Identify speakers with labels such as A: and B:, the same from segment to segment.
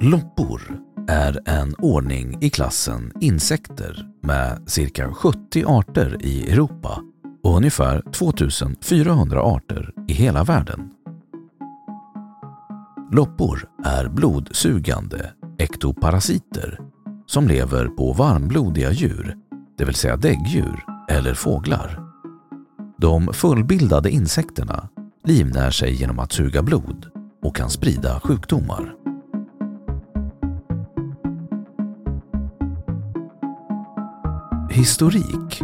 A: Loppor Loppor är en ordning i klassen insekter med cirka 70 arter i Europa och ungefär 2400 arter i hela världen. Loppor är blodsugande ektoparasiter som lever på varmblodiga djur, det vill säga däggdjur eller fåglar. De fullbildade insekterna livnär sig genom att suga blod och kan sprida sjukdomar. Historik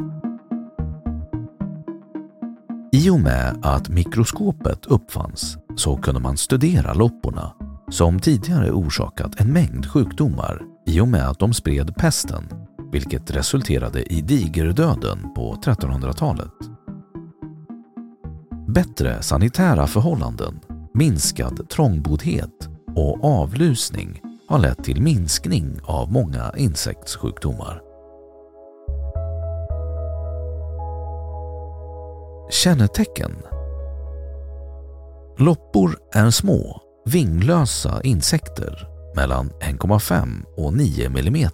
A: I och med att mikroskopet uppfanns så kunde man studera lopporna som tidigare orsakat en mängd sjukdomar i och med att de spred pesten, vilket resulterade i digerdöden på 1300-talet. Bättre sanitära förhållanden, minskad trångboddhet och avlusning har lett till minskning av många insektssjukdomar. Kännetecken Loppor är små, vinglösa insekter mellan 1,5 och 9 mm.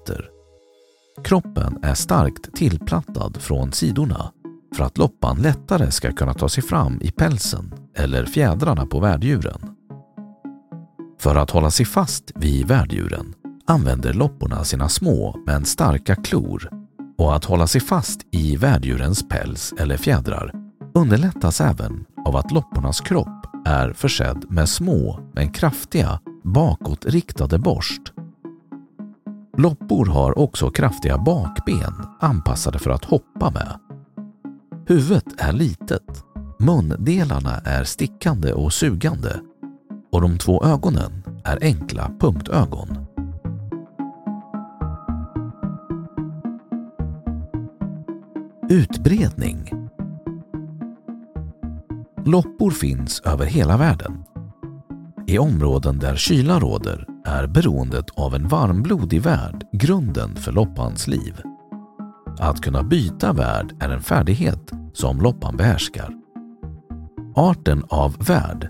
A: Kroppen är starkt tillplattad från sidorna för att loppan lättare ska kunna ta sig fram i pälsen eller fjädrarna på värddjuren. För att hålla sig fast vid värddjuren använder lopporna sina små men starka klor och att hålla sig fast i värddjurens päls eller fjädrar underlättas även av att loppornas kropp är försedd med små men kraftiga bakåtriktade borst. Loppor har också kraftiga bakben anpassade för att hoppa med. Huvudet är litet, mundelarna är stickande och sugande och de två ögonen är enkla punktögon. Utbredning Loppor finns över hela världen. I områden där kyla råder är beroendet av en varmblodig värld grunden för loppans liv. Att kunna byta värld är en färdighet som loppan behärskar. Arten av värd,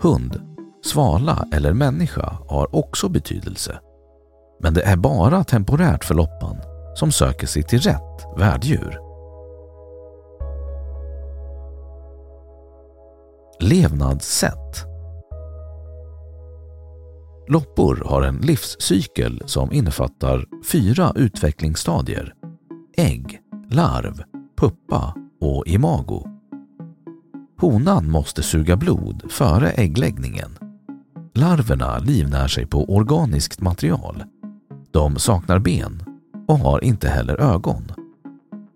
A: hund, svala eller människa har också betydelse. Men det är bara temporärt för loppan som söker sig till rätt värddjur. Levnadssätt Loppor har en livscykel som innefattar fyra utvecklingsstadier. Ägg, larv, puppa och imago. Honan måste suga blod före äggläggningen. Larverna livnär sig på organiskt material. De saknar ben och har inte heller ögon.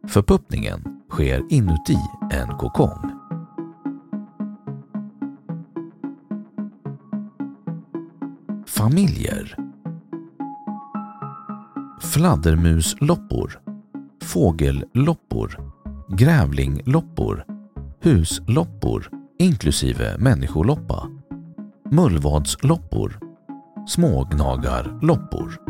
A: Förpuppningen sker inuti en kokong. Familjer Fladdermusloppor fågelloppor, grävlingloppor, husloppor inklusive människoloppa, mullvadsloppor, smågnagarloppor.